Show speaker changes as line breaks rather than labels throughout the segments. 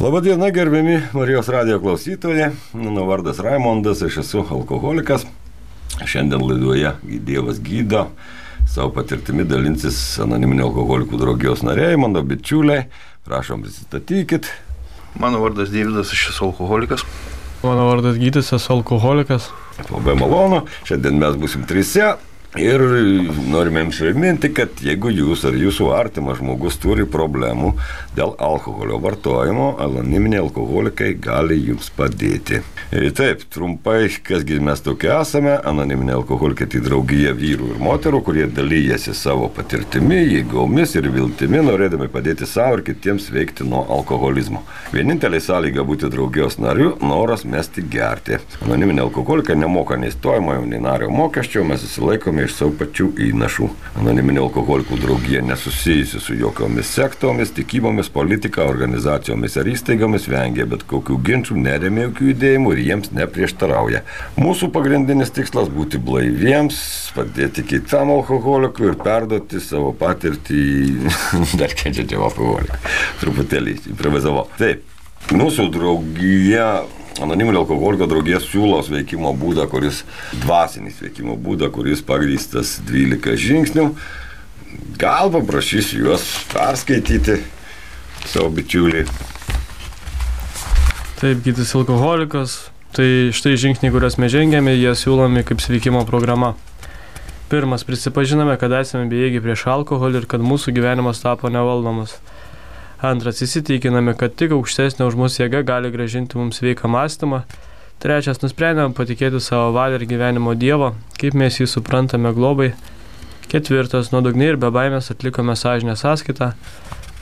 Labadiena, gerbiami Marijos radio klausytojai. Mano vardas Raimondas, aš esu alkoholikas. Šiandien laidoje Dievas gydo. Savo patirtimi dalinsis anoniminio alkoholikų draugijos nariai, mano bičiuliai. Prašom, prisistatykit.
Mano vardas Deividas, aš esu alkoholikas.
Mano vardas Gytis, esu alkoholikas.
Labai malonu. Šiandien mes busim trise. Ir norime jums priminti, kad jeigu jūs ar jūsų artimas žmogus turi problemų dėl alkoholio vartojimo, anoniminiai alkoholikai gali jums padėti. Ir taip, trumpai, kasgi mes tokie esame, anoniminiai alkoholikai tai draugija vyrų ir moterų, kurie dalyjasi savo patirtimi, jėgomis ir viltimi, norėdami padėti savo ir kitiems veikti nuo alkoholizmo. Vienintelė sąlyga būti draugijos nariu - noras mesti gerti. Anoniminiai alkoholikai nemoka nei stojamojo, nei nario mokesčio, mes susilaikome iš savo pačių įnašų. Anoniminė alkoholikų draugija nesusijusi su jokiomis sektomis, tikybomis, politika, organizacijomis ar įstaigomis, vengia bet kokių ginčių, neremia jokių judėjimų ir jiems neprieštarauja. Mūsų pagrindinis tikslas - būti blaiviems, padėti kitam alkoholikui ir perduoti savo patirtį dar kenčiančiam alkoholikui. Truputėlį improvizavau. Taip, mūsų draugija Anoniminio alkoholiko draugės siūlo veikimo būdą, kuris dvasinis veikimo būdą, kuris pagrystas 12 žingsnių. Gal paprašysiu juos perskaityti savo bičiuliai.
Taip, gytis alkoholikas. Tai štai žingsniai, kuriuos mes žengėme, jie siūlomi kaip sveikimo programa. Pirmas, prisipažinome, kad esame bejėgiai prieš alkoholį ir kad mūsų gyvenimas tapo nevaldomas. Antras, įsitikiname, kad tik aukštesnė už mūsų jėga gali gražinti mums sveiką mąstymą. Trečias, nusprendėme patikėti savo valią ir gyvenimo Dievą, kaip mes jį suprantame globai. Ketvirtas, nuodugniai ir be baimės atlikome sąžinę sąskaitą.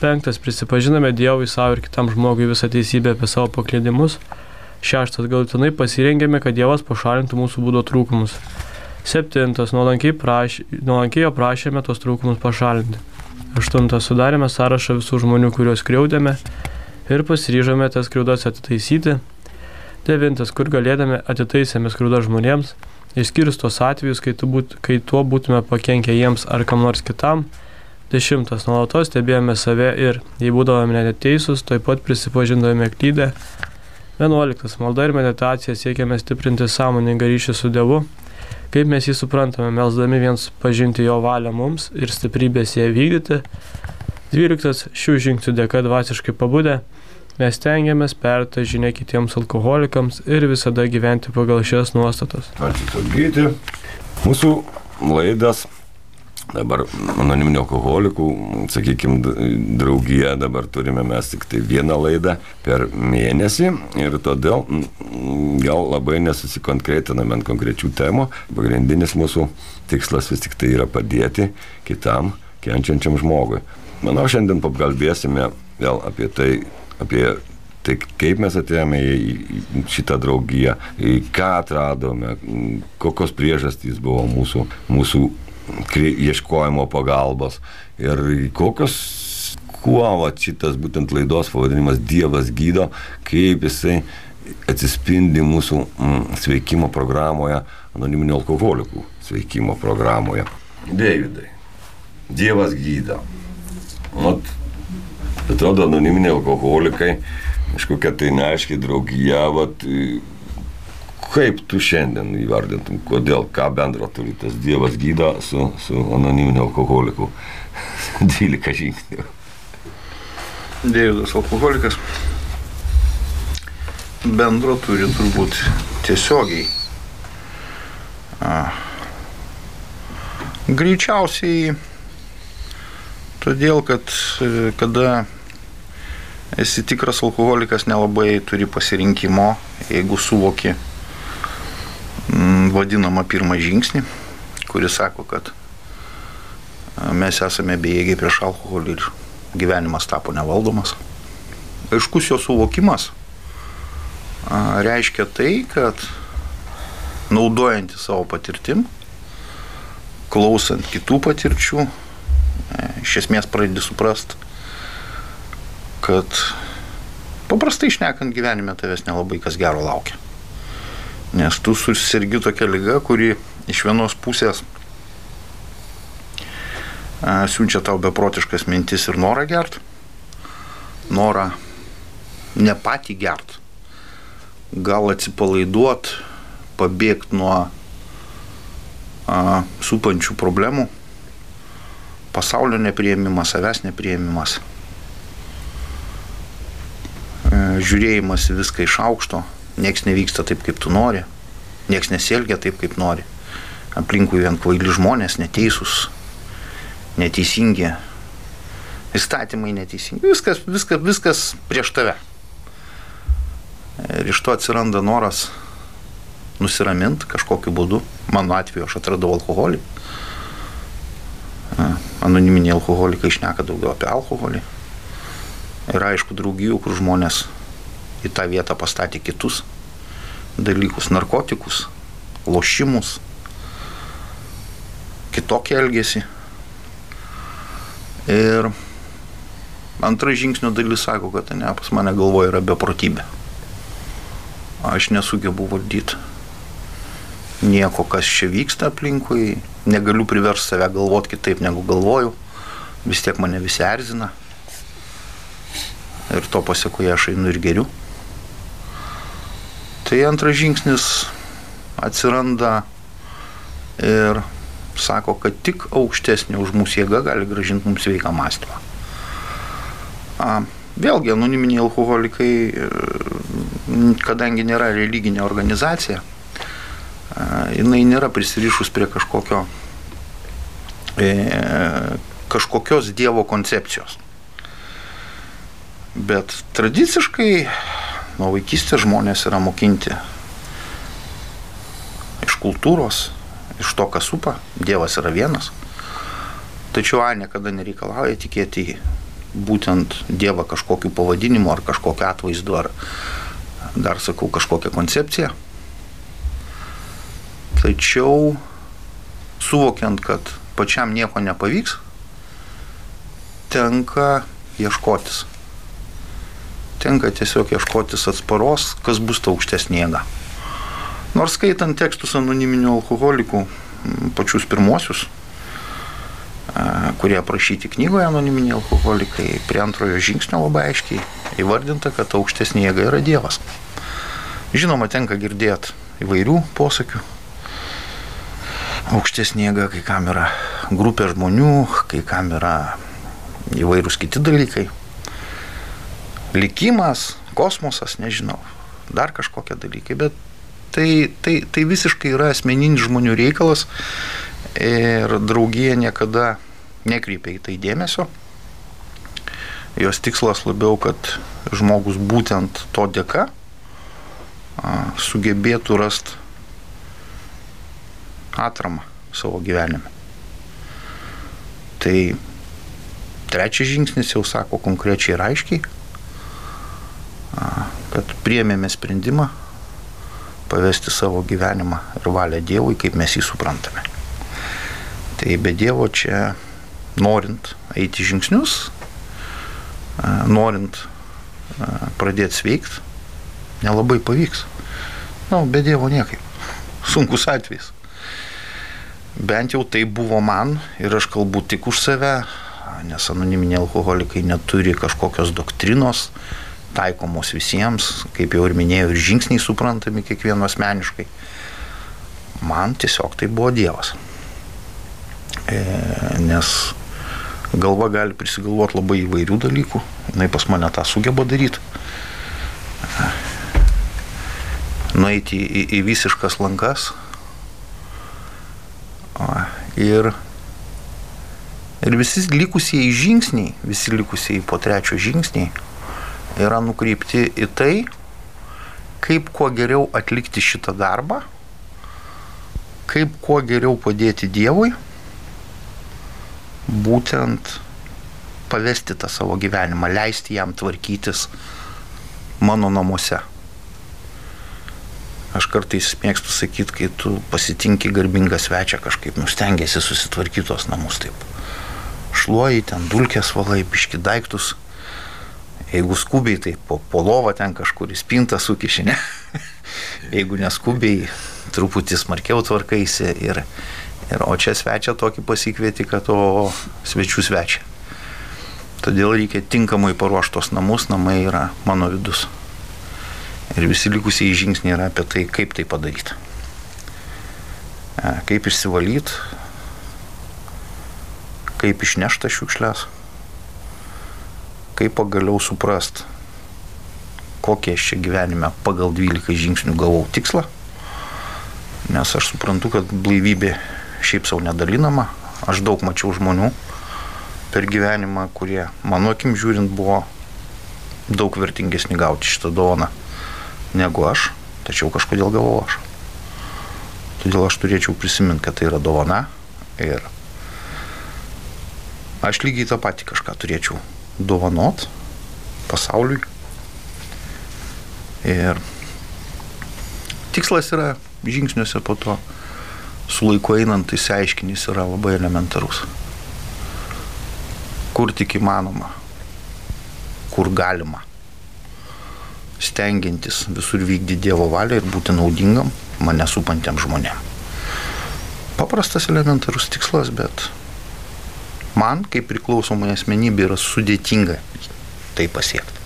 Penktas, prisipažinome Dievui savo ir kitam žmogui visą teisybę apie savo paklydimus. Šeštas, galutinai pasirengėme, kad Dievas pašalintų mūsų būdo trūkumus. Septintas, nuolankiai, praš... nuolankiai jo prašėme tos trūkumus pašalinti. Aštuntas, sudarėme sąrašą visų žmonių, kuriuos skriaudėme ir pasiryžome tas skriaudas atitaisyti. Devintas, kur galėdami atitaisėme skriaudą žmonėms, išskyrus tos atvejus, kai, būt, kai tuo būtume pakenkę jiems ar kam nors kitam. Dešimtas, nuolatos stebėjome save ir, jei būdavome neteisūs, taip pat prisipažindavome klydę. Vienuoliktas, malda ir meditacija siekiame stiprinti sąmoningą ryšį su Dievu kaip mes jį suprantame, melsdami viens pažinti jo valią mums ir stiprybės ją vykdyti. 12. Šių žingsnių dėka dvasiškai pabudę, mes tengiamės perta žinia kitiems alkoholikams ir visada gyventi pagal šias nuostatas.
Ačiū, Tolgyti. Mūsų laidas Dabar anoniminio alkoholikų, sakykime, draugija dabar turime mes tik tai vieną laidą per mėnesį ir todėl gal labai nesusikonkretiname ant konkrečių temų. Pagrindinis mūsų tikslas vis tik tai yra padėti kitam kenčiančiam žmogui. Manau, šiandien pakalbėsime vėl apie tai, apie tai kaip mes atėjome į šitą draugiją, ką atradome, kokios priežastys buvo mūsų, mūsų ieškojimo pagalbos. Ir kokios, kuo va, šitas būtent laidos pavadinimas Dievas gydo, kaip jisai atsispindi mūsų mm, sveikimo programoje, anoniminio alkoholikų sveikimo programoje. Davidai, Dievas gydo. Mat, atrodo, anoniminiai alkoholikai, kažkokia tai neaiškiai draugija, vat, kaip tu šiandien įvardintum, kodėl, ką bendro turi tas Dievas gydo su, su anoniminiu alkoholiku? 12 žingsnių.
Dievidas alkoholikas bendro turi turbūt tiesiogiai. A, greičiausiai todėl, kad kada esi tikras alkoholikas, nelabai turi pasirinkimo, jeigu suvoki vadinamą pirmą žingsnį, kuris sako, kad mes esame bejėgiai prieš alkoholį ir gyvenimas tapo nevaldomas. Aiškus jo suvokimas reiškia tai, kad naudojant savo patirtim, klausant kitų patirčių, e, iš esmės pradedi suprast, kad paprastai išnekant gyvenime tavęs nelabai kas gero laukia. Nes tu susirgi tokia lyga, kuri iš vienos pusės a, siunčia tau beprotiškas mintis ir norą gert, norą ne patį gert, gal atsipalaiduot, pabėgti nuo a, supančių problemų, pasaulio neprieimimas, savęs neprieimimas, e, žiūrėjimas viską iš aukšto, nieks nevyksta taip, kaip tu nori, nieks nesielgia taip, kaip nori, aplinkui vien kvaili žmonės, neteisūs, neteisingi, įstatymai neteisingi, viskas, viskas, viskas prieš tave. Ir iš to atsiranda noras nusiraminti kažkokiu būdu. Mano atveju aš atradau alkoholį. Anoniminiai alkoholikai išneka daugiau apie alkoholį. Ir aišku, draugijų, kur žmonės į tą vietą pastatė kitus dalykus - narkotikus, lošimus, kitokį elgesį. Ir antras žingsnio dalis sako, kad ne, pas mane galvoje yra beprotybė. Aš nesugebu valdyti nieko, kas čia vyksta aplinkui, negaliu priversti save galvoti kitaip negu galvoju, vis tiek mane visi erzina. Ir to pasiekoje aš einu ir geriu. Tai antras žingsnis atsiranda ir sako, kad tik aukštesnė už mūsų jėga gali gražinti mums sveiką mąstymą. A, vėlgi, anoniminiai alkoholikai, e, kadangi nėra religinė organizacija, a, jinai nėra prisirišus prie kažkokio, e, kažkokios Dievo koncepcijos. Bet tradiciškai nuo vaikystės žmonės yra mokinti iš kultūros, iš to, kas supa, Dievas yra vienas. Tačiau A niekada nereikalauja tikėti į būtent Dievą kažkokiu pavadinimu ar kažkokiu atvaizdu ar dar sakau kažkokią koncepciją. Tačiau suvokiant, kad pačiam nieko nepavyks, tenka ieškotis. Tenka tiesiog ieškotis atsparos, kas bus ta aukštesnė jėga. Nors skaitant tekstus anoniminių alkoholikų, pačius pirmosius, kurie aprašyti knygoje anoniminiai alkoholikai, prie antrojo žingsnio labai aiškiai įvardinta, kad aukštesnė jėga yra Dievas. Žinoma, tenka girdėti įvairių posakių. Aukštesnė jėga, kai kam yra grupė žmonių, kai kam yra įvairūs kiti dalykai. Likimas, kosmosas, nežinau, dar kažkokie dalykai, bet tai, tai, tai visiškai yra asmeninis žmonių reikalas ir draugija niekada nekreipia į tai dėmesio. Jos tikslas labiau, kad žmogus būtent to dėka sugebėtų rasti atramą savo gyvenime. Tai trečias žingsnis jau sako konkrečiai ir aiškiai, kad priemėme sprendimą pavesti savo gyvenimą ir valią Dievui, kaip mes jį suprantame. Tai be Dievo čia norint eiti žingsnius, norint pradėti sveikti, nelabai pavyks. Na, nu, be Dievo niekaip. Sunkus atvejis. Bent jau tai buvo man ir aš kalbu tik už save, nes anoniminiai alkoholikai neturi kažkokios doktrinos, taikomos visiems, kaip jau ir minėjau, ir žingsniai suprantami kiekvieno asmeniškai. Man tiesiog tai buvo Dievas. E, nes galva gali prisigalvoti labai įvairių dalykų, jinai pas mane tą sugeba daryti. Nueiti į, į, visiškas lankas. Ir, ir visi likusieji žingsniai, visi likusieji po trečio žingsniai yra nukreipti į tai, kaip kuo geriau atlikti šitą darbą, kaip kuo geriau padėti Dievui, būtent pavesti tą savo gyvenimą, leisti jam tvarkytis mano namuose. Aš kartais mėgstu sakyti, kai tu pasitinki garbingą svečią, kažkaip nustengiasi susitvarkyti tos namus taip. Šluoji, ten dulkės valai, piški daiktus, Jeigu skubiai, tai po, po lovą ten kažkur į spintą sukišinė. Jeigu neskubiai, truputį smarkiau tvarkaisi. Ir, ir, o čia svečia tokį pasikvieti, kad o svečių svečia. Todėl reikia tinkamai paruoštos namus, namai yra mano vidus. Ir visi likusiai žingsniai yra apie tai, kaip tai padaryti. E, kaip išsivalyti, kaip išnešta šiukšlės, kaip pagaliau suprast, kokie aš čia gyvenime pagal 12 žingsnių gavau tikslą. Nes aš suprantu, kad blaivybė šiaip savo nedalinama. Aš daug mačiau žmonių per gyvenimą, kurie mano akim žiūrint buvo daug vertingesni gauti šitą dovaną negu aš, tačiau kažkodėl gavau aš. Todėl aš turėčiau prisiminti, kad tai yra dovana ir aš lygiai tą patį kažką turėčiau dovanot pasauliui. Ir tikslas yra žingsniuose po to, su laiku einant įsiaiškinys yra labai elementarus. Kur tik įmanoma, kur galima stengiantis visur vykdyti Dievo valią ir būti naudingam mane supantiem žmonėm. Paprastas elementarus tikslas, bet man, kaip priklausomai asmenybė, yra sudėtinga tai pasiekti.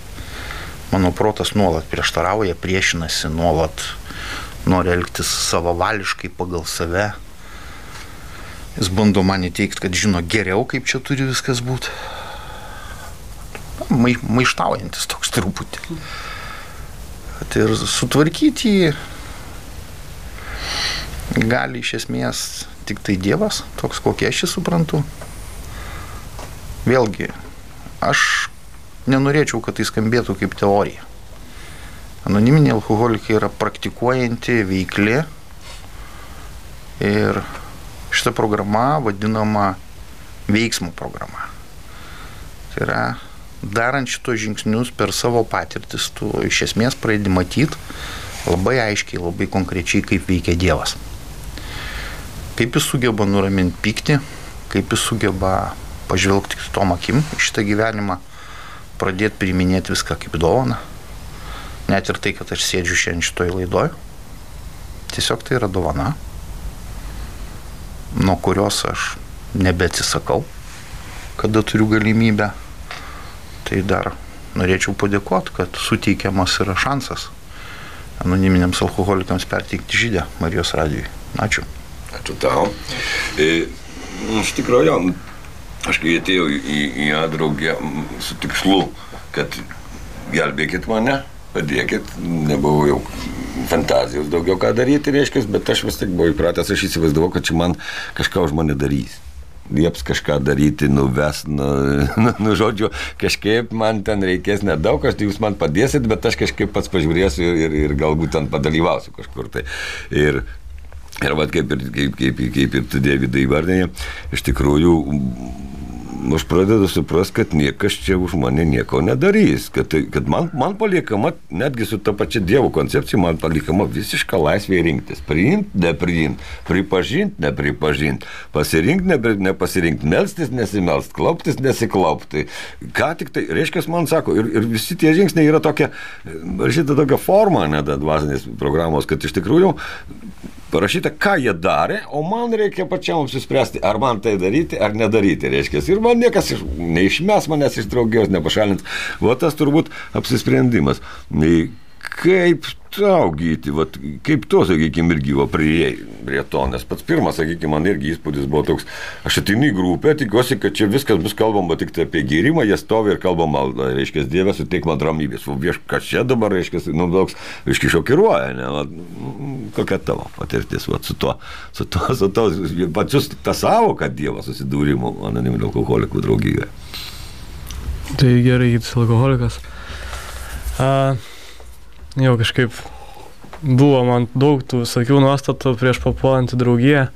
Mano protas nuolat prieštarauja, priešinasi, nuolat nori elgtis savavališkai pagal save. Jis bando man įteikti, kad žino geriau, kaip čia turi viskas būti. Mai, maištaujantis toks truputį. Tai ir sutvarkyti jį gali iš esmės tik tai Dievas, toks kokie aš jį suprantu. Vėlgi, aš nenorėčiau, kad tai skambėtų kaip teorija. Anoniminiai alkoholikai yra praktikuojanti, veikli ir šita programa vadinama veiksmų programa. Tai yra darant šitos žingsnius per savo patirtis, tu iš esmės pradedi matyti labai aiškiai, labai konkrečiai, kaip veikia Dievas. Kaip jis sugeba nuraminti pyktį, kaip jis sugeba pažvelgti tom akim šitą gyvenimą, pradėti priiminėti viską kaip dovaną. Net ir tai, kad aš sėdžiu šiandien šitoj laidoj, tiesiog tai yra dovana, nuo kurios aš nebeatsisakau, kada turiu galimybę Tai dar norėčiau padėkoti, kad suteikiamas yra šansas anoniminiams alkoholikams perteikti žydę Marijos radijui. Ačiū.
Ačiū tau. E, iš tikrųjų, aš kai atėjau į, į ją draugę su tikslu, kad gelbėkit mane, padėkit, nebuvau jau fantazijos daugiau ką daryti, reiškia, bet aš vis tik buvau įpratęs, aš įsivaizdavau, kad čia man kažką už mane darys lieps kažką daryti, nuves, nu, nu, nu, žodžiu, kažkaip man ten reikės nedaug, aš tai jūs man padėsit, bet aš kažkaip pats pažiūrėsiu ir, ir, ir galbūt ten padalyvausiu kažkur. Tai. Ir, ir vat, kaip, ir, kaip, kaip, kaip ir tu, Davidai, įvardėjai, iš tikrųjų aš pradedu suprasti, kad niekas čia už mane nieko nedarys, kad, tai, kad man, man paliekama, netgi su ta pačia Dievo koncepcija, man paliekama visiška laisvė rinktis. Priimti, nepriimti, pripažinti, nepripažinti, pasirinkti, ne, nepasirinkti, melstis, nesimelst, klauptis, nesiklaupti. Ką tik tai, reiškia, man sako, ir, ir visi tie žingsniai yra tokia, šitą tokią formą, net dvasinės programos, kad iš tikrųjų parašyta, ką jie darė, o man reikia pačiam apsispręsti, ar man tai daryti, ar nedaryti, reiškia. Ir man niekas iš, neišmes manęs iš draugijos, nepašalins. O tas turbūt apsisprendimas. Kaip tau gyti, vat, kaip tu, sakykime, irgi va prie, prie to, nes pats pirmas, sakykime, man irgi įspūdis buvo toks, aš atinu į grupę, tikiuosi, kad čia viskas bus kalbama tik tai apie gėrimą, jie stovi ir kalba maldą, reiškia, Dievas suteik man ramybės, o vieš, kas čia dabar, reiškia, nu, toks, reiškia, šokiruoja, ne, va, kokia tavo patirtis, va, su to, su to, su to, pačius tą savo, kad Dievas susidūrimo anoniminio alkoholikų draugijoje.
Tai gerai, jis alkoholikas. Uh, jau kažkaip buvo man daug tų sakių nuostatų prieš papuolant į draugiją.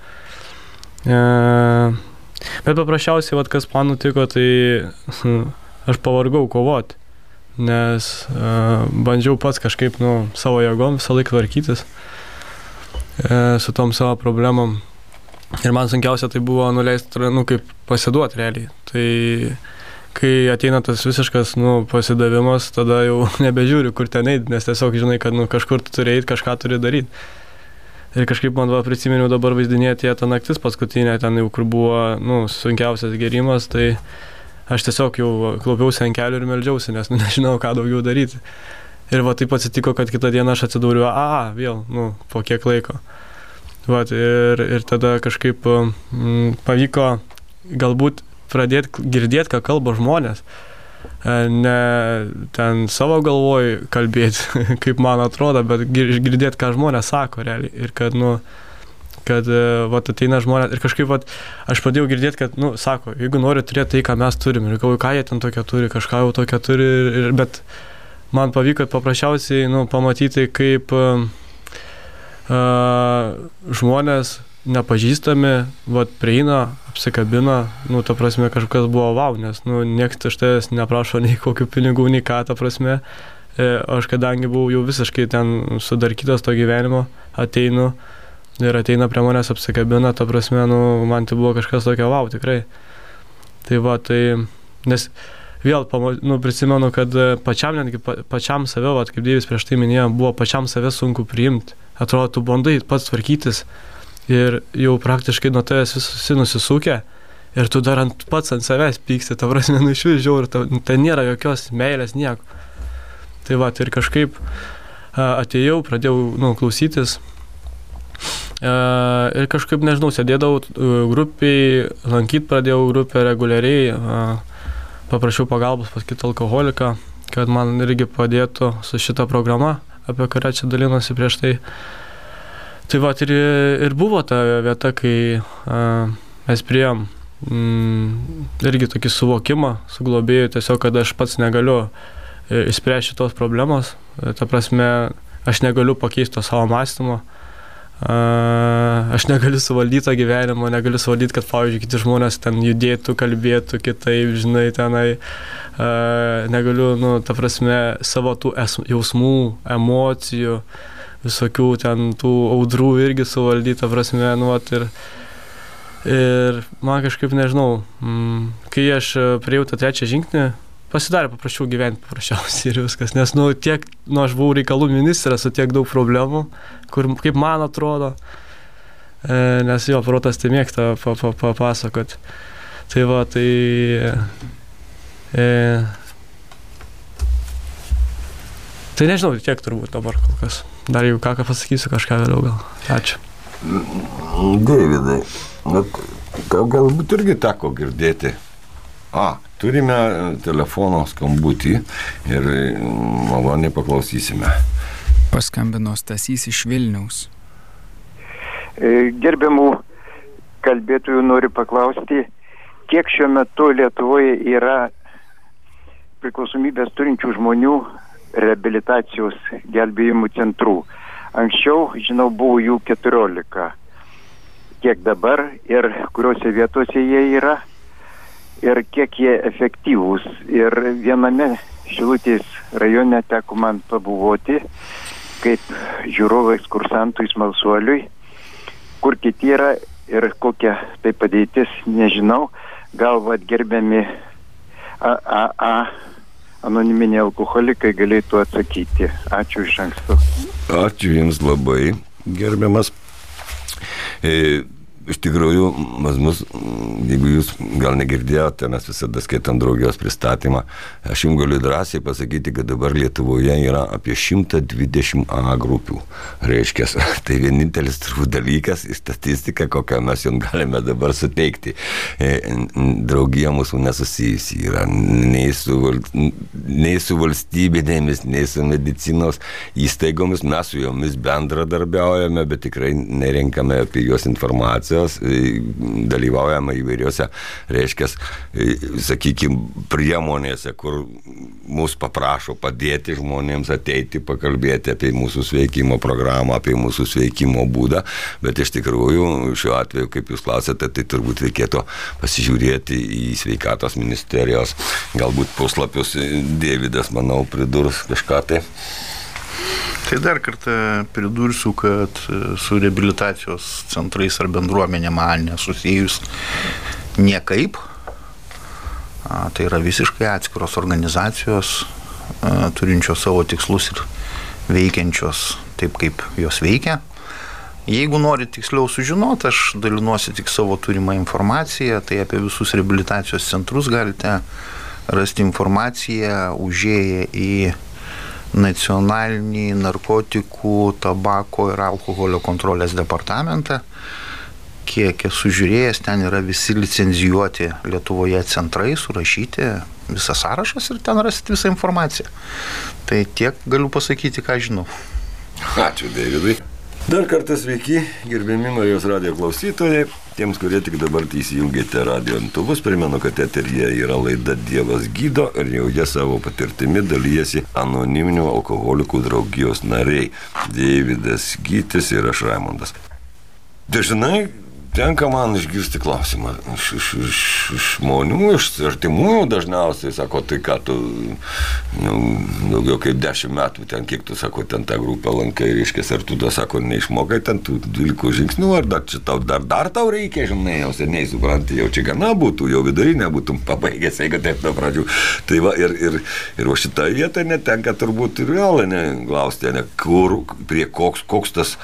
E, bet paprasčiausiai, vat, kas man nutiko, tai aš pavargau kovoti, nes e, bandžiau pats kažkaip nu, savo jėgom visą laiką tvarkytis e, su tom savo problemom. Ir man sunkiausia tai buvo nuleisti, nu, kaip pasiduoti realiai. Tai kai ateina tas visiškas nu, pasidavimas, tada jau nebežiūri, kur ten eiti, nes tiesiog žinai, kad nu, kažkur tu turi eiti, kažką turi daryti. Ir kažkaip man va prisiminiau dabar vaizdinėti tą naktis paskutinę, ten jau kur buvo nu, sunkiausias gerimas, tai aš tiesiog jau klaupiausi ant kelių ir melžiausi, nes nu, nežinau, ką daugiau daryti. Ir va taip atsitiko, kad kitą dieną aš atsidūriau, a, vėl, nu, po kiek laiko. Vat, ir, ir tada kažkaip mm, pavyko galbūt pradėti girdėti, ką kalba žmonės. E, ne ten savo galvoj kalbėti, kaip man atrodo, bet girdėti, ką žmonės sako realiai. Ir kad, nu, kad, e, va, ateina žmonės ir kažkaip, va, aš pradėjau girdėti, kad, nu, sako, jeigu nori turėti tai, ką mes turim, ir galvoju, ką jie ten tokia turi, kažką jau tokia turi, ir, bet man pavyko paprasčiausiai, nu, pamatyti, kaip uh, žmonės nepažįstami, vat prieina, apsikabina, nu, ta prasme, kažkas buvo wow, nes, nu, niekas iš tavęs neprašo nei kokių pinigų, nei ką, ta prasme. E, aš kadangi buvau jau visiškai ten sudarkytas to gyvenimo, ateinu ir ateina prie manęs apsikabina, ta prasme, nu, man tai buvo kažkas tokio wow, tikrai. Tai va, tai, nes vėl nu, prisimenu, kad pačiam, netgi pačiam save, va, kaip Dėvis prieš tai minėjo, buvo pačiam save sunku priimti atrodo, tu bandai pats tvarkytis ir jau praktiškai nuo tavęs visi nusisukę ir tu dar ant, pats ant savęs pyksti, ta prasme, nu iš vis žiaur, ten ta nėra jokios meilės nieko. Tai va, tai ir kažkaip a, atėjau, pradėjau, nu, klausytis. A, ir kažkaip, nežinau, sėdėdavau grupiai, lankyti pradėjau grupę reguliariai, a, paprašiau pagalbos pas kitą alkoholiką, kad man irgi padėtų su šita programa apie kurią čia dalinosi prieš tai. Tai va, ir, ir buvo ta vieta, kai a, mes prieėm mm, irgi tokį suvokimą su globėju, tiesiog, kad aš pats negaliu e, išspręsti šitos problemos. E, ta prasme, aš negaliu pakeisti to savo mąstymo. Uh, aš negaliu suvaldyti tą gyvenimą, negaliu suvaldyti, kad, pavyzdžiui, kiti žmonės ten judėtų, kalbėtų kitaip, žinai, tenai. Uh, negaliu, nu, ta prasme, savo tų es, jausmų, emocijų, visokių ten tų audrų irgi suvaldyti, ta prasme, nu, at, ir, ir man kažkaip, nežinau, mm, kai aš prieėjau tą trečią žingsnį, pasidarė paprasčiau gyventi paprasčiausiai ir viskas, nes, nu, tiek, nu, aš buvau reikalų ministras su tiek daug problemų, kur, kaip man atrodo, e, nes jo protas tai mėgsta papasakot. Pa, pa, tai va, tai... E, tai nežinau, tiek turbūt dabar kol kas. Dar jeigu ką, ką pasakysiu, kažką vėliau gal. Ačiū.
Davidai, galbūt irgi teko girdėti. A, Turime telefono skambutį ir maloniai paklausysime.
Paskambino Stasys iš Vilniaus.
E, gerbiamų kalbėtojų noriu paklausti, kiek šiuo metu Lietuvoje yra priklausomybės turinčių žmonių rehabilitacijos gelbėjimų centrų. Anksčiau, žinau, buvo jų 14. Kiek dabar ir kuriuose vietose jie yra ir kiek jie efektyvūs. Ir viename Šilutės rajone teko man pabuvoti kaip žiūrovai ekskursantui smalsuoliui, kur kiti yra ir kokia tai padėtis, nežinau. Gal vad gerbiami AAA anoniminiai alkoholikai galėtų atsakyti. Ačiū iš anksto.
Ačiū Jums labai, gerbiamas. E, iš tikrųjų, pas mus, jeigu jūs gal negirdėjote, mes visada skaitam draugijos pristatymą, aš jums galiu drąsiai pasakyti, kad dabar Lietuvoje yra apie 120 A grupių. Reiškia, tai vienintelis turbūt dalykas, statistika, kokią mes jums galime dabar suteikti. E, draugija mūsų nesusijusi yra nei su, nei su valstybinėmis, nei su medicinos įstaigomis, mes su jomis bendradarbiaujame, bet tikrai nerenkame apie juos informaciją organizacijos, e, dalyvaujama įvairiuose, reiškia, e, sakykime, priemonėse, kur mus paprašo padėti žmonėms ateiti, pakalbėti apie mūsų sveikimo programą, apie mūsų sveikimo būdą, bet iš tikrųjų šiuo atveju, kaip jūs klausėte, tai turbūt reikėtų pasižiūrėti į sveikatos ministerijos galbūt puslapius, Dėvidas, manau, pridurs kažką tai.
Tai dar kartą pridursiu, kad e, su rehabilitacijos centrais ar bendruomenė man nesusijus niekaip. Tai yra visiškai atskiros organizacijos, turinčios savo tikslus ir veikiančios taip, kaip jos veikia. Jeigu nori tiksliau sužinoti, aš dalinuosi tik savo turimą informaciją, tai apie visus rehabilitacijos centrus galite rasti informaciją užėję į nacionalinį narkotikų, tabako ir alkoholio kontrolės departamentą. Kiek esu žiūrėjęs, ten yra visi licenzijuoti Lietuvoje centrai, surašyti visas sąrašas ir ten rasit visą informaciją. Tai tiek galiu pasakyti, ką žinau.
Ačiū, Davidai. Dar kartą sveiki, gerbiami Marijos radio klausytojai. Tiems, kurie tik dabar įsijungėte radio antuvus, primenu, kad eterija yra laida Dievas gydo ir joje savo patirtimi dalyjasi anoniminių alkoholikų draugijos nariai - Davidas Gytis ir aš Raimondas. Dažnai tenka man išgirsti klausimą iš, iš, iš, iš žmonių, iš artimųjų dažniausiai, sako, tai ką tu, nu, daugiau kaip dešimt metų ten, kiek tu, sako, ten tą grupę lankai, reiškia, ar tu, da, sako, neišmokai ten tų dvylikų žingsnių, ar dar, čia tau, dar, dar tau reikia, žinai, jau seniai supranti, jau čia gana būtų, jau vidurinė būtum pabaigęs, jeigu taip nuo pradžių. Tai va, ir, ir, ir va šitą vietą netenka turbūt ir vėl, ne, glausti, ne, kur, prie koks, koks tas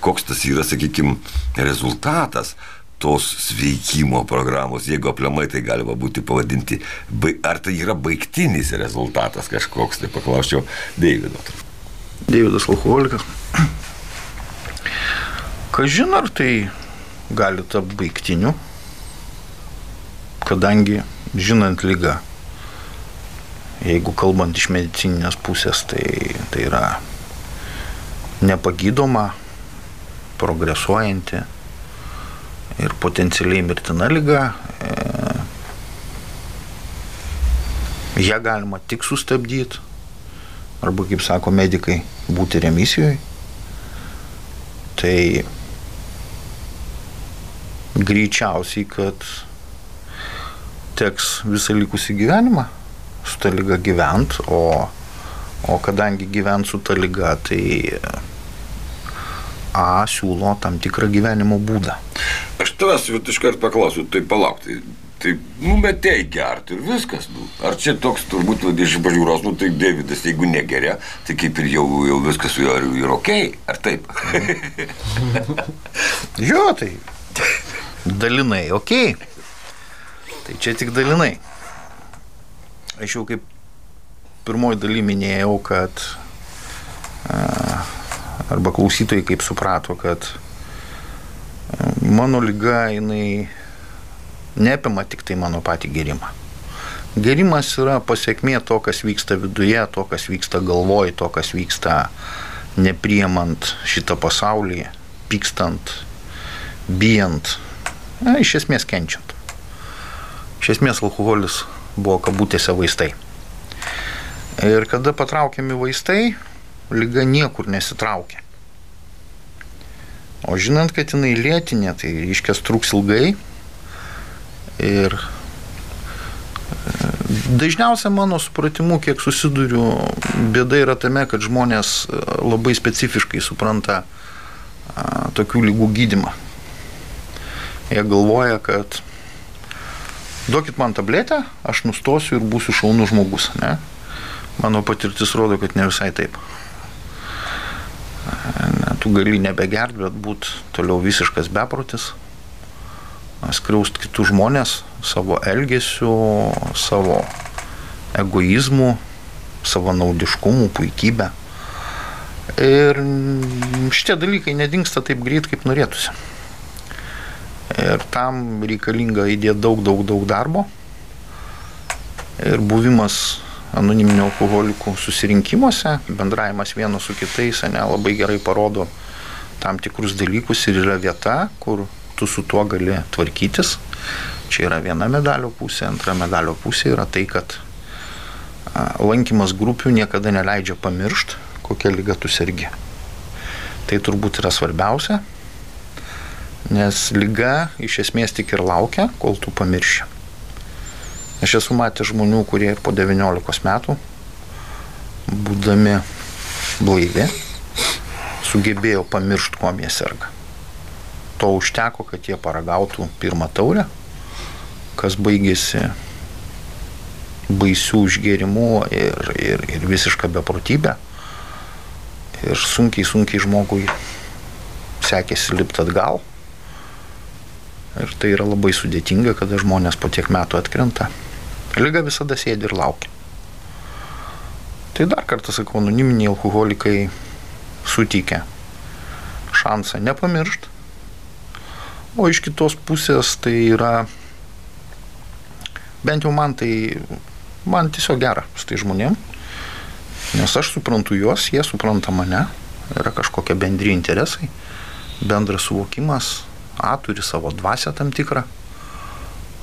koks tas yra, sakykime, rezultatas tos sveikimo programos, jeigu aplamai tai galima būti pavadinti, ar tai yra baigtinis rezultatas kažkoks, tai paklausčiau Deivido.
Deividas alkoholikas. Kažin ar tai gali tapti baigtiniu, kadangi žinant lygą, jeigu kalbant iš medicininės pusės, tai, tai yra nepagydoma, progresuojanti ir potencialiai mirtina lyga. E, ją galima tik sustabdyti, arba, kaip sako medikai, būti remisijoje. Tai greičiausiai, kad teks visą likusį gyvenimą su ta lyga gyvent, o, o kadangi gyvent su ta lyga, tai A siūlo tam tikrą gyvenimo būdą.
Aš tavęs iškart paklausiu, tai palauk, tai, nu, bet tai gerti ir viskas. Nu. Ar čia toks turbūt iš pažiūros, nu tai Davidas, jeigu negeria, tai kaip ir jau, jau viskas su juo yra ok, ar taip?
jo, tai dalinai ok. Tai čia tik dalinai. Aš jau kaip pirmoji daly minėjau, kad uh, arba klausytojai kaip suprato, kad e, mano lyga jinai neapima tik tai mano patį gerimą. Gerimas yra pasiekmė to, kas vyksta viduje, to, kas vyksta galvoj, to, kas vyksta nepriemant šitą pasaulį, pykstant, bijant, na, iš esmės kenčiant. Iš esmės alkoholis buvo kabutėse vaistai. Ir kada patraukiami vaistai, lyga niekur nesitraukia. O žinant, kad jinai lėtinė, tai iškės truks ilgai. Ir e, dažniausia mano supratimu, kiek susiduriu, bėda yra tame, kad žmonės e, labai specifiškai supranta tokių lygų gydimą. Jie galvoja, kad duokit man tabletę, aš nustosiu ir būsiu šaunus žmogus. Ne? Mano patirtis rodo, kad ne visai taip ne, tu gali nebegert, bet būt toliau visiškas beprotis, skriaust kitus žmonės savo elgesiu, savo egoizmu, savo naudiškumu, puikybę. Ir šitie dalykai nedingsta taip greit, kaip norėtųsi. Ir tam reikalinga įdėti daug, daug, daug darbo. Ir buvimas anoniminių alkoholikų susirinkimuose, bendravimas vienas su kitais, ne, labai gerai parodo tam tikrus dalykus ir yra vieta, kur tu su tuo gali tvarkytis. Čia yra viena medalio pusė, antra medalio pusė yra tai, kad lankymas grupių niekada neleidžia pamiršti, kokia lyga tu sergi. Tai turbūt yra svarbiausia, nes lyga iš esmės tik ir laukia, kol tu pamirši. Aš esu matęs žmonių, kurie ir po 19 metų, būdami blaivi, sugebėjo pamiršti, kuo jie serga. To užteko, kad jie paragautų pirmą taurę, kas baigėsi baisių išgėrimų ir, ir, ir visišką beprotybę. Ir sunkiai, sunkiai žmogui sekėsi lipti atgal. Ir tai yra labai sudėtinga, kada žmonės po tiek metų atkrenta. Lyga visada sėdi ir laukia. Tai dar kartą sakau, anoniminiai alkoholikai suteikia šansą nepamiršt. O iš kitos pusės tai yra, bent jau man tai, man tiesiog gera su tai žmonėm, nes aš suprantu juos, jie supranta mane, yra kažkokie bendri interesai, bendras suvokimas, A turi savo dvasę tam tikrą.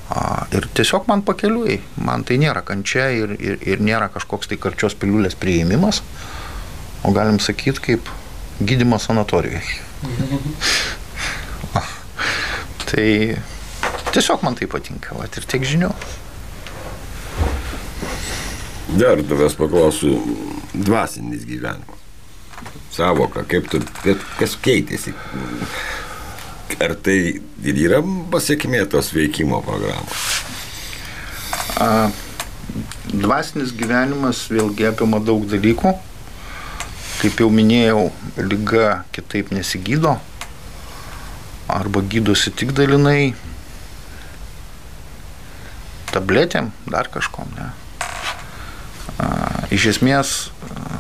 A, ir tiesiog man pakeliui, man tai nėra kančia ir, ir, ir nėra kažkoks tai karčios piliulės priėmimas, o galim sakyti kaip gydimas sanatorijoje. tai tiesiog man tai patinka, vat, ir tiek žinių.
Dar tavęs paklausiu, dvasinis gyvenimas. Savoka, kaip tu, kaip, kas keitėsi? Ar tai ir yra pasiekmė tos veikimo programos?
A, dvasinis gyvenimas vėlgi apima daug dalykų. Kaip jau minėjau, lyga kitaip nesigydo. Arba gydosi tik dalinai tabletėm, dar kažkom, ne. A, iš esmės, a,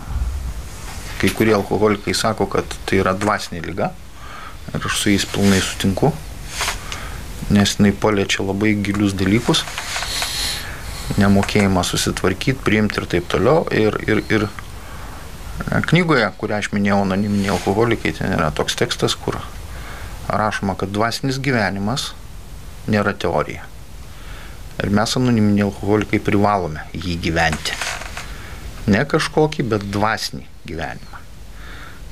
kai kurie alkoholikai sako, kad tai yra dvasinė lyga ir aš su jais pilnai sutinku, nes jinai paliečia labai gilius dalykus, nemokėjimą susitvarkyti, priimti ir taip toliau. Ir, ir, ir knygoje, kurią aš minėjau, anoniminiai alkoholikai, ten yra toks tekstas, kur rašoma, kad dvasinis gyvenimas nėra teorija. Ir mes anoniminiai alkoholikai privalome jį gyventi. Ne kažkokį, bet dvasinį gyvenimą.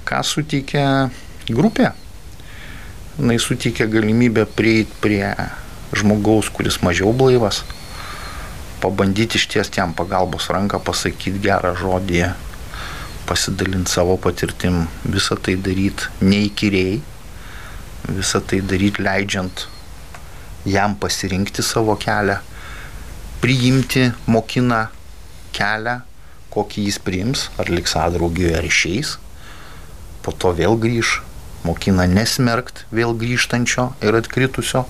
Ką suteikia grupė? Jis suteikia galimybę prieiti prie žmogaus, kuris mažiau blaivas, pabandyti ištiesti jam pagalbos ranką, pasakyti gerą žodį, pasidalinti savo patirtim, visą tai daryti neįkyriai, visą tai daryti leidžiant jam pasirinkti savo kelią, priimti mokina kelią, kokį jis priims, ar liks adraugijoje ar išeis, po to vėl grįž, mokina nesmerkt vėl grįžtančio ir atkritusio,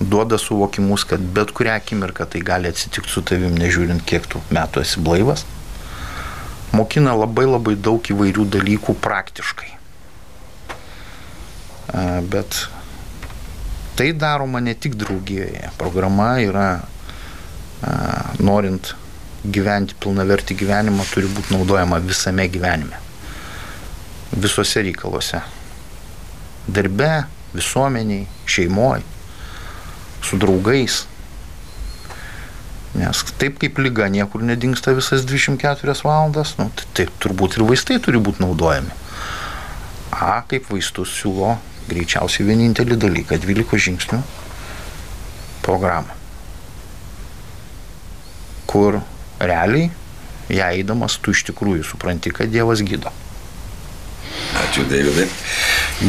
duoda suvokimus, kad bet kurią akimirką tai gali atsitikti su tavim, nežiūrint, kiek tu metų esi blaivas. Mokina labai labai daug įvairių dalykų praktiškai. Bet tai daroma ne tik draugijoje. Programa yra, norint gyventi pilnavertį gyvenimą, turi būti naudojama visame gyvenime. Visuose reikaluose. Darbe, visuomeniai, šeimoje, su draugais. Nes taip kaip lyga niekur nedingsta visas 24 valandas, nu, tai taip turbūt ir vaistai turi būti naudojami. A, kaip vaistus siūlo greičiausiai vienintelį dalyką - 12 žingsnių programą. Kur realiai, ją eidamas, tu iš tikrųjų supranti, kad Dievas gydo.
Ačiū, Davidai.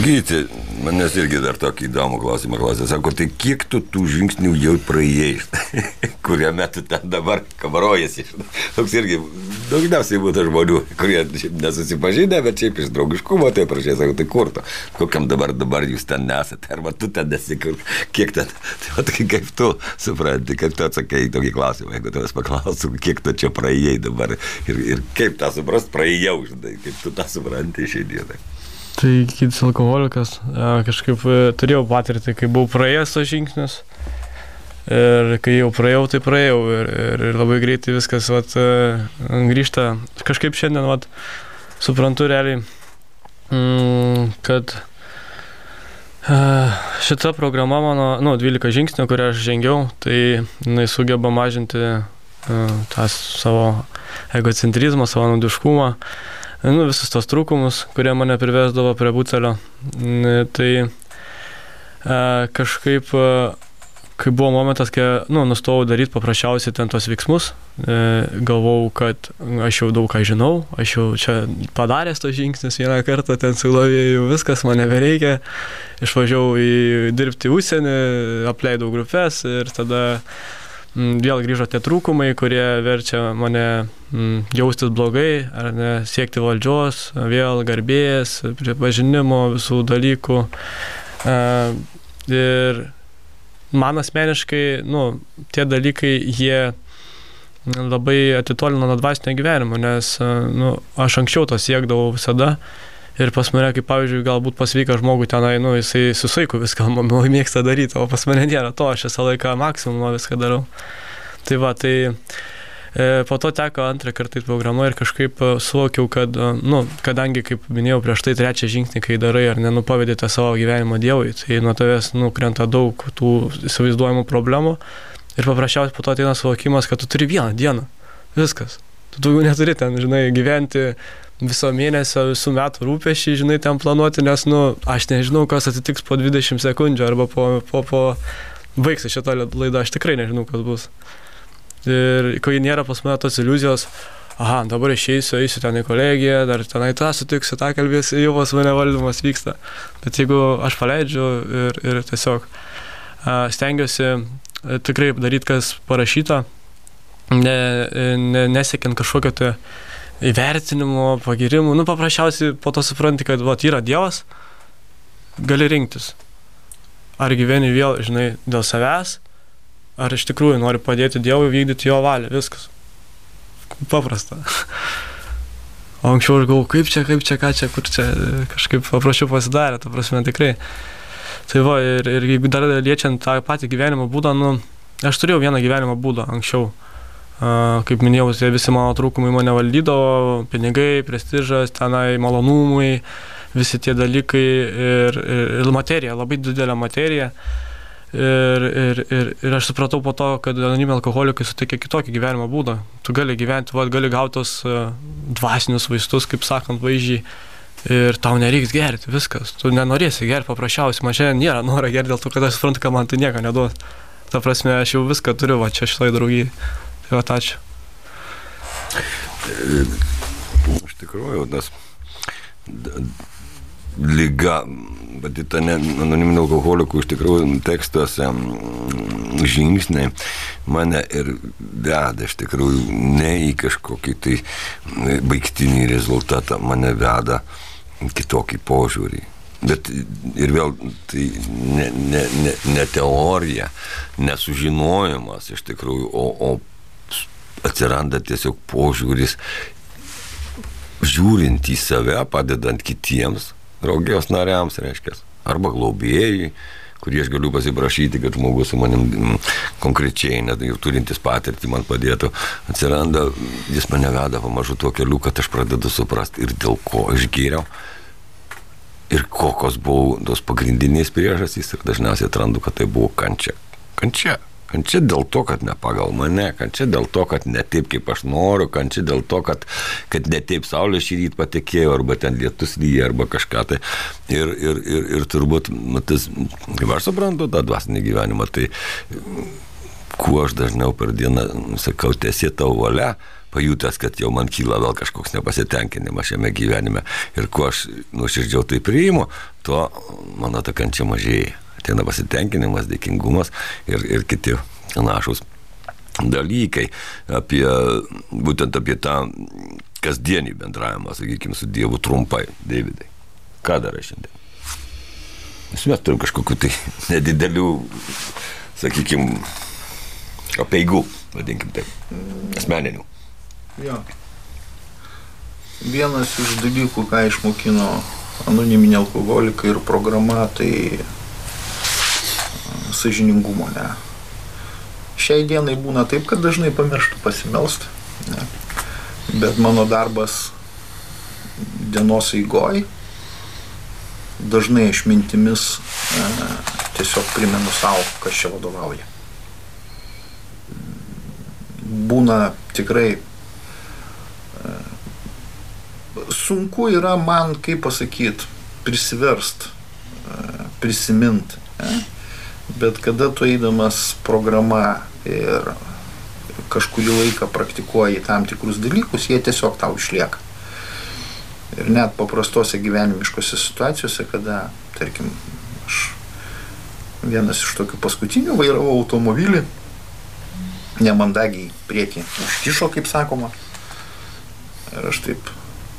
Gyti, manęs irgi dar tokį įdomų klausimą klausė. Sako, tai kiek tu tų žingsnių jau praėjai, kurie metu ten dabar kamarojasi. Toks irgi daugiausiai būtų žmonių, kurie nesusipažinę, bet šiaip iš draugiškumo tai prašė, sako, tai kur tu, kokiam dabar, dabar jūs ten nesate, arba tu ten esi, kur, kiek ten, tai va, tai kaip tu supranti, kaip tu atsakai į tokį klausimą, jeigu tavęs paklausų, kiek tu čia praėjai dabar ir, ir kaip tą suprast, praėjau, žinai, kaip tu tą supranti šiandieną.
Tai gydytis alkoholikas, kažkaip turėjau patirtį, kai buvau praėjęs tos žingsnius. Ir kai jau praėjau, tai praėjau ir, ir, ir labai greitai viskas vat, grįžta. Kažkaip šiandien vat, suprantu realiai, mm, kad šita programa mano, nu, 12 žingsnių, kurią aš žengiau, tai jinai sugeba mažinti tą savo egocentrizmą, savo nudiškumą nu, visus tos trūkumus, kurie mane privesdavo prie butelio. Tai e, kažkaip, e, kai buvo momentas, kai nu, nustojau daryti paprasčiausiai ten tos veiksmus, e, galvau, kad aš jau daug ką žinau, aš jau čia padaręs tos žingsnius vieną kartą, ten sulovėjau, viskas man nebereikia, išvažiavau į dirbti užsienį, apleidau grupės ir tada vėl grįžo tie trūkumai, kurie verčia mane mm, jaustis blogai, ar ne, siekti valdžios, vėl garbės, pripažinimo visų dalykų. Ir man asmeniškai, nu, tie dalykai, jie labai atitolino nuo dvasinio gyvenimo, nes nu, aš anksčiau to siekdavau visada. Ir pas mane, kaip pavyzdžiui, galbūt pasveika žmogų tenai, nu, jisai susaiku viską, man mėgsta daryti, o pas mane nėra to, aš visą laiką maksimumą viską darau. Tai va, tai e, po to teko antrą kartą į programą ir kažkaip e, suvokiau, kad, e, nu, kadangi, kaip minėjau, prieš tai trečią žingsnį, kai darai ar nenupavėdėte savo gyvenimo Dievui, tai nuo tavęs nukrenta daug tų įsivaizduojamų problemų ir paprasčiausiai po to ateina suvokimas, kad tu turi vieną dieną. Viskas. Tu daugiau neturi ten, žinai, gyventi viso mėnesio, visų metų rūpešiai, žinai, ten planuoti, nes, nu, aš nežinau, kas atsitiks po 20 sekundžių arba po, po, po baigsi šitą laidą, aš tikrai nežinau, kas bus. Ir kai nėra pas mane tos iliuzijos, aha, dabar išeisiu, eisiu ten į kolegiją, dar tenai tą sutiksiu, tą kalbėsiu, jau pas mane valdymas vyksta. Bet jeigu aš paleidžiu ir, ir tiesiog stengiuosi uh, tikrai daryti, kas parašyta, ne, ne, nesiekiant kažkokio tai įvertinimo, pagirimų, nu paprasčiausiai po to supranti, kad vat, yra Dievas, gali rinktis. Ar gyveni vėl, žinai, dėl savęs, ar iš tikrųjų nori padėti Dievui vykdyti jo valią, viskas. Paprasta. O anksčiau aš galvoju, kaip čia, kaip čia, ką čia, kur čia, kažkaip paprašiau pasidarė, ta prasme tikrai. Tai va, ir, ir jeigu dar liečiant tą patį gyvenimo būdą, nu, aš turėjau vieną gyvenimo būdą anksčiau. Kaip minėjau, visi mano trūkumai mane valdydavo, pinigai, prestižas, tenai malonumai, visi tie dalykai ir, ir, ir materija, labai didelė materija. Ir, ir, ir, ir aš supratau po to, kad anonimi alkoholikai suteikia kitokį gyvenimo būdą. Tu gali gyventi, va, gali gauti tos uh, dvasinius vaistus, kaip sakant, vaizdžiai. Ir tau nereiks gerti, viskas. Tu nenorėsi gerti paprasčiausiai. Man šiandien nėra noro gerti dėl to, kad aš suprantu, kad man tai nieko neduos. Ta prasme, aš jau viską turiu, va čia šitoj draugijai. Va, ačiū.
Iš tikrųjų, tas lyga, vadita anoniminio alkoholikų, iš tikrųjų tekstuose žingsniai mane ir veda, iš tikrųjų, ne į kažkokį tai baigtinį rezultatą, mane veda kitokį požiūrį. Bet ir vėl tai ne, ne, ne, ne teorija, nesužinojimas iš tikrųjų, o, o atsiranda tiesiog požiūris, žiūrint į save, padedant kitiems draugijos nariams, reiškia, arba globėjai, kurį aš galiu pasiprašyti, kad žmogus su manim mm, konkrečiai, net jau turintis patirtį, man padėtų, atsiranda, jis mane veda pamažu tuo keliu, kad aš pradedu suprasti ir dėl ko aš gėriau. Ir kokios buvo tos pagrindinės priežastys ir dažniausiai atrandu, kad tai buvo kančia. Kančia. Kančia dėl to, kad ne pagal mane, kančia dėl to, kad ne taip, kaip aš noriu, kančia dėl to, kad, kad ne taip saulė šį rytą patekėjo, arba ten lietus lyja, arba kažką tai. Ir, ir, ir, ir turbūt, matas, kaip aš suprantu tą dvasinį gyvenimą, tai kuo aš dažniau per dieną sakau, tiesi tavo valia, pajutęs, kad jau man kyla vėl kažkoks nepasitenkinimas šiame gyvenime ir kuo aš nuoširdžiau tai priimu, tuo mano ta kančia mažėja ateina pasitenkinimas, dėkingumas ir, ir kiti panašus dalykai apie, būtent apie tą kasdienį bendravimą, sakykime, su Dievu trumpai, Davidai. Ką darai šiandien? Mes turim kažkokiu tai nedidelių, sakykime, apeigų, vadinkim taip, asmeninių.
Jo. Vienas iš dalykų, ką išmokino anoniminė alkoholika ir programa, tai sažiningumo. Ne. Šiai dienai būna taip, kad dažnai pamirštų pasimelst. Ne. Bet mano darbas dienos eigoj dažnai aš mintimis e, tiesiog primenu savo, kas čia vadovauja. Būna tikrai e, sunku yra man, kaip pasakyti, prisiverst, e, prisimint. Ne? Bet kada tu eidamas programa ir kažkurį laiką praktikuoji tam tikrus dalykus, jie tiesiog tau išlieka. Ir net paprastose gyvenimiškose situacijose, kada, tarkim, aš vienas iš tokių paskutinių vairavau automobilį nemandagiai priekį užkišo, kaip sakoma. Ir aš taip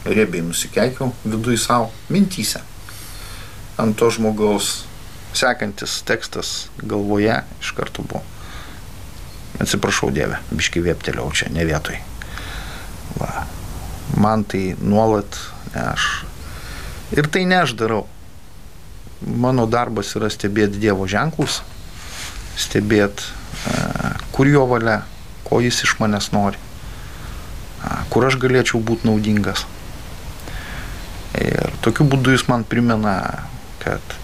riebiai nusikeikiau viduje savo mintyse. Ant to žmogaus sekantis tekstas galvoje iš karto buvo. Atsiprašau, Dieve, biški vėpteliau čia, ne vietoj. Va. Man tai nuolat, ne aš. Ir tai ne aš darau. Mano darbas yra stebėti Dievo ženklus, stebėti, kur jo valia, ko jis iš manęs nori, kur aš galėčiau būti naudingas. Ir tokiu būdu jis man primena, kad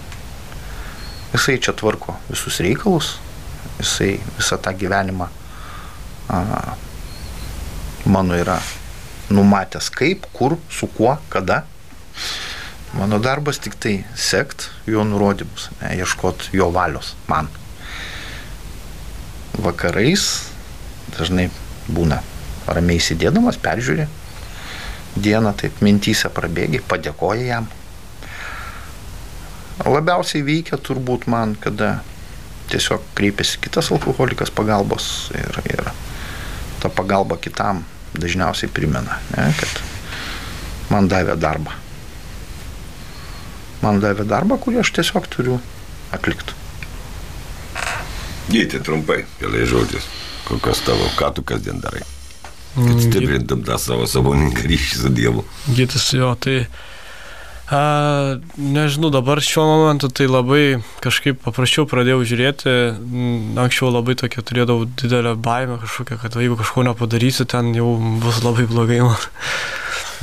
jisai čia tvarko visus reikalus, jisai visą tą gyvenimą a, mano yra numatęs kaip, kur, su kuo, kada. Mano darbas tik tai sekt jo nurodymus, ne, ieškot jo valios man. Vakarais dažnai būna ramiai sėdėdamas, peržiūri, dieną taip mintyse prabėgi, padėkoja jam. Labiausiai veikia turbūt man, kada tiesiog kreipiasi kitas alkoholikas pagalbos ir, ir ta pagalba kitam dažniausiai primena, ne, kad man davė darbą. Man davė darbą, kurį aš tiesiog turiu atlikti.
Gyti trumpai, keliais žodžiais. Kokios tavo, ką tu kasdien darai? Kad
Mm,
stiprintum tą savo savoninką ryšį su Dievu.
Gytis jo, tai a, nežinau, dabar šiuo momentu tai labai kažkaip paprasčiau pradėjau žiūrėti. Anksčiau labai tokia turėdavau didelę baimę kažkokią, kad jeigu kažko nepadarysiu, ten jau bus labai blogai man.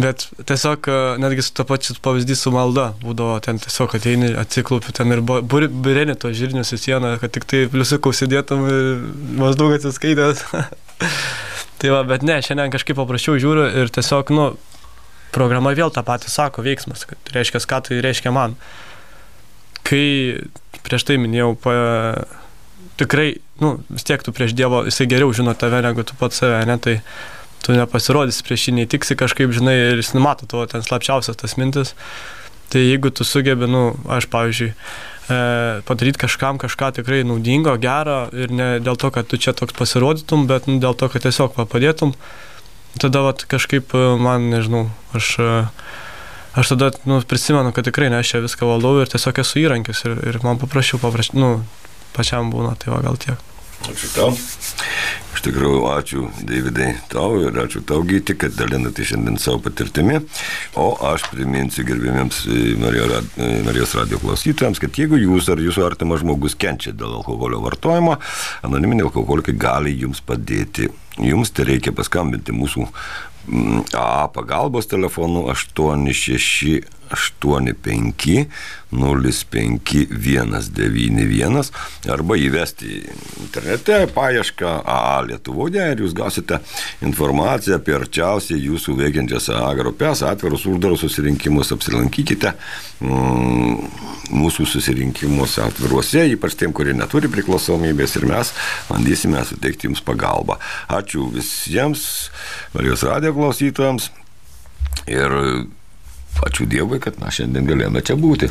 Bet tiesiog netgi su to pačiu pavyzdys su malda būdavo ten tiesiog ateini, atsiklaupi ten ir bireni to žirnius į sieną, kad tik tai pliusiukau sėdėtum ir maždaug atsiskaitęs. tai va, bet ne, šiandien kažkaip paprasčiau žiūriu ir tiesiog, nu, programa vėl tą patį sako, veiksmas, kad reiškia, ką tai reiškia man. Kai prieš tai minėjau, pa, tikrai, nu, vis tiek tu prieš Dievo, jisai geriau žino tave negu tu pats save, ne, tai tu nepasirodysi prieš jį, neįtiksi kažkaip, žinai, ir jis numato tavo ten slapčiausias tas mintis. Tai jeigu tu sugebi, nu, aš pavyzdžiui, e, padaryti kažkam kažką tikrai naudingo, gero ir ne dėl to, kad tu čia toks pasirodytum, bet nu, dėl to, kad tiesiog padėtum, tada vat, kažkaip e, man, nežinau, aš, e, aš tada nu, prisimenu, kad tikrai ne aš čia viską valdau ir tiesiog esu įrankis ir, ir man paprašiau, paprašyti, nu, pačiam būna, tai va gal tiek.
Ačiū tau. Iš tikrųjų, ačiū Davidai tau ir ačiū tau gyti, kad dalinate šiandien savo patirtimi. O aš priminsiu gerbėmiems Marijos radio klausytojams, kad jeigu jūs ar jūsų artimas žmogus kenčia dėl alkoholio vartojimo, anoniminiai alkoholikai gali jums padėti. Jums tai reikia paskambinti mūsų mm, A pagalbos telefonu 86 85 05 191 arba įvesti internete paiešką AA Lietuvoje ir jūs gausite informaciją apie arčiausiai jūsų veikiančias AA grupės, atvirus uždarus susirinkimus, apsilankykite mm, mūsų susirinkimuose atviruose, ypač tiem, kurie neturi priklausomybės ir mes bandysime suteikti jums pagalbą. Ačiū visiems Marijos radio klausytojams ir Ačiū Dievui, kad mes šiandien galėjome čia būti.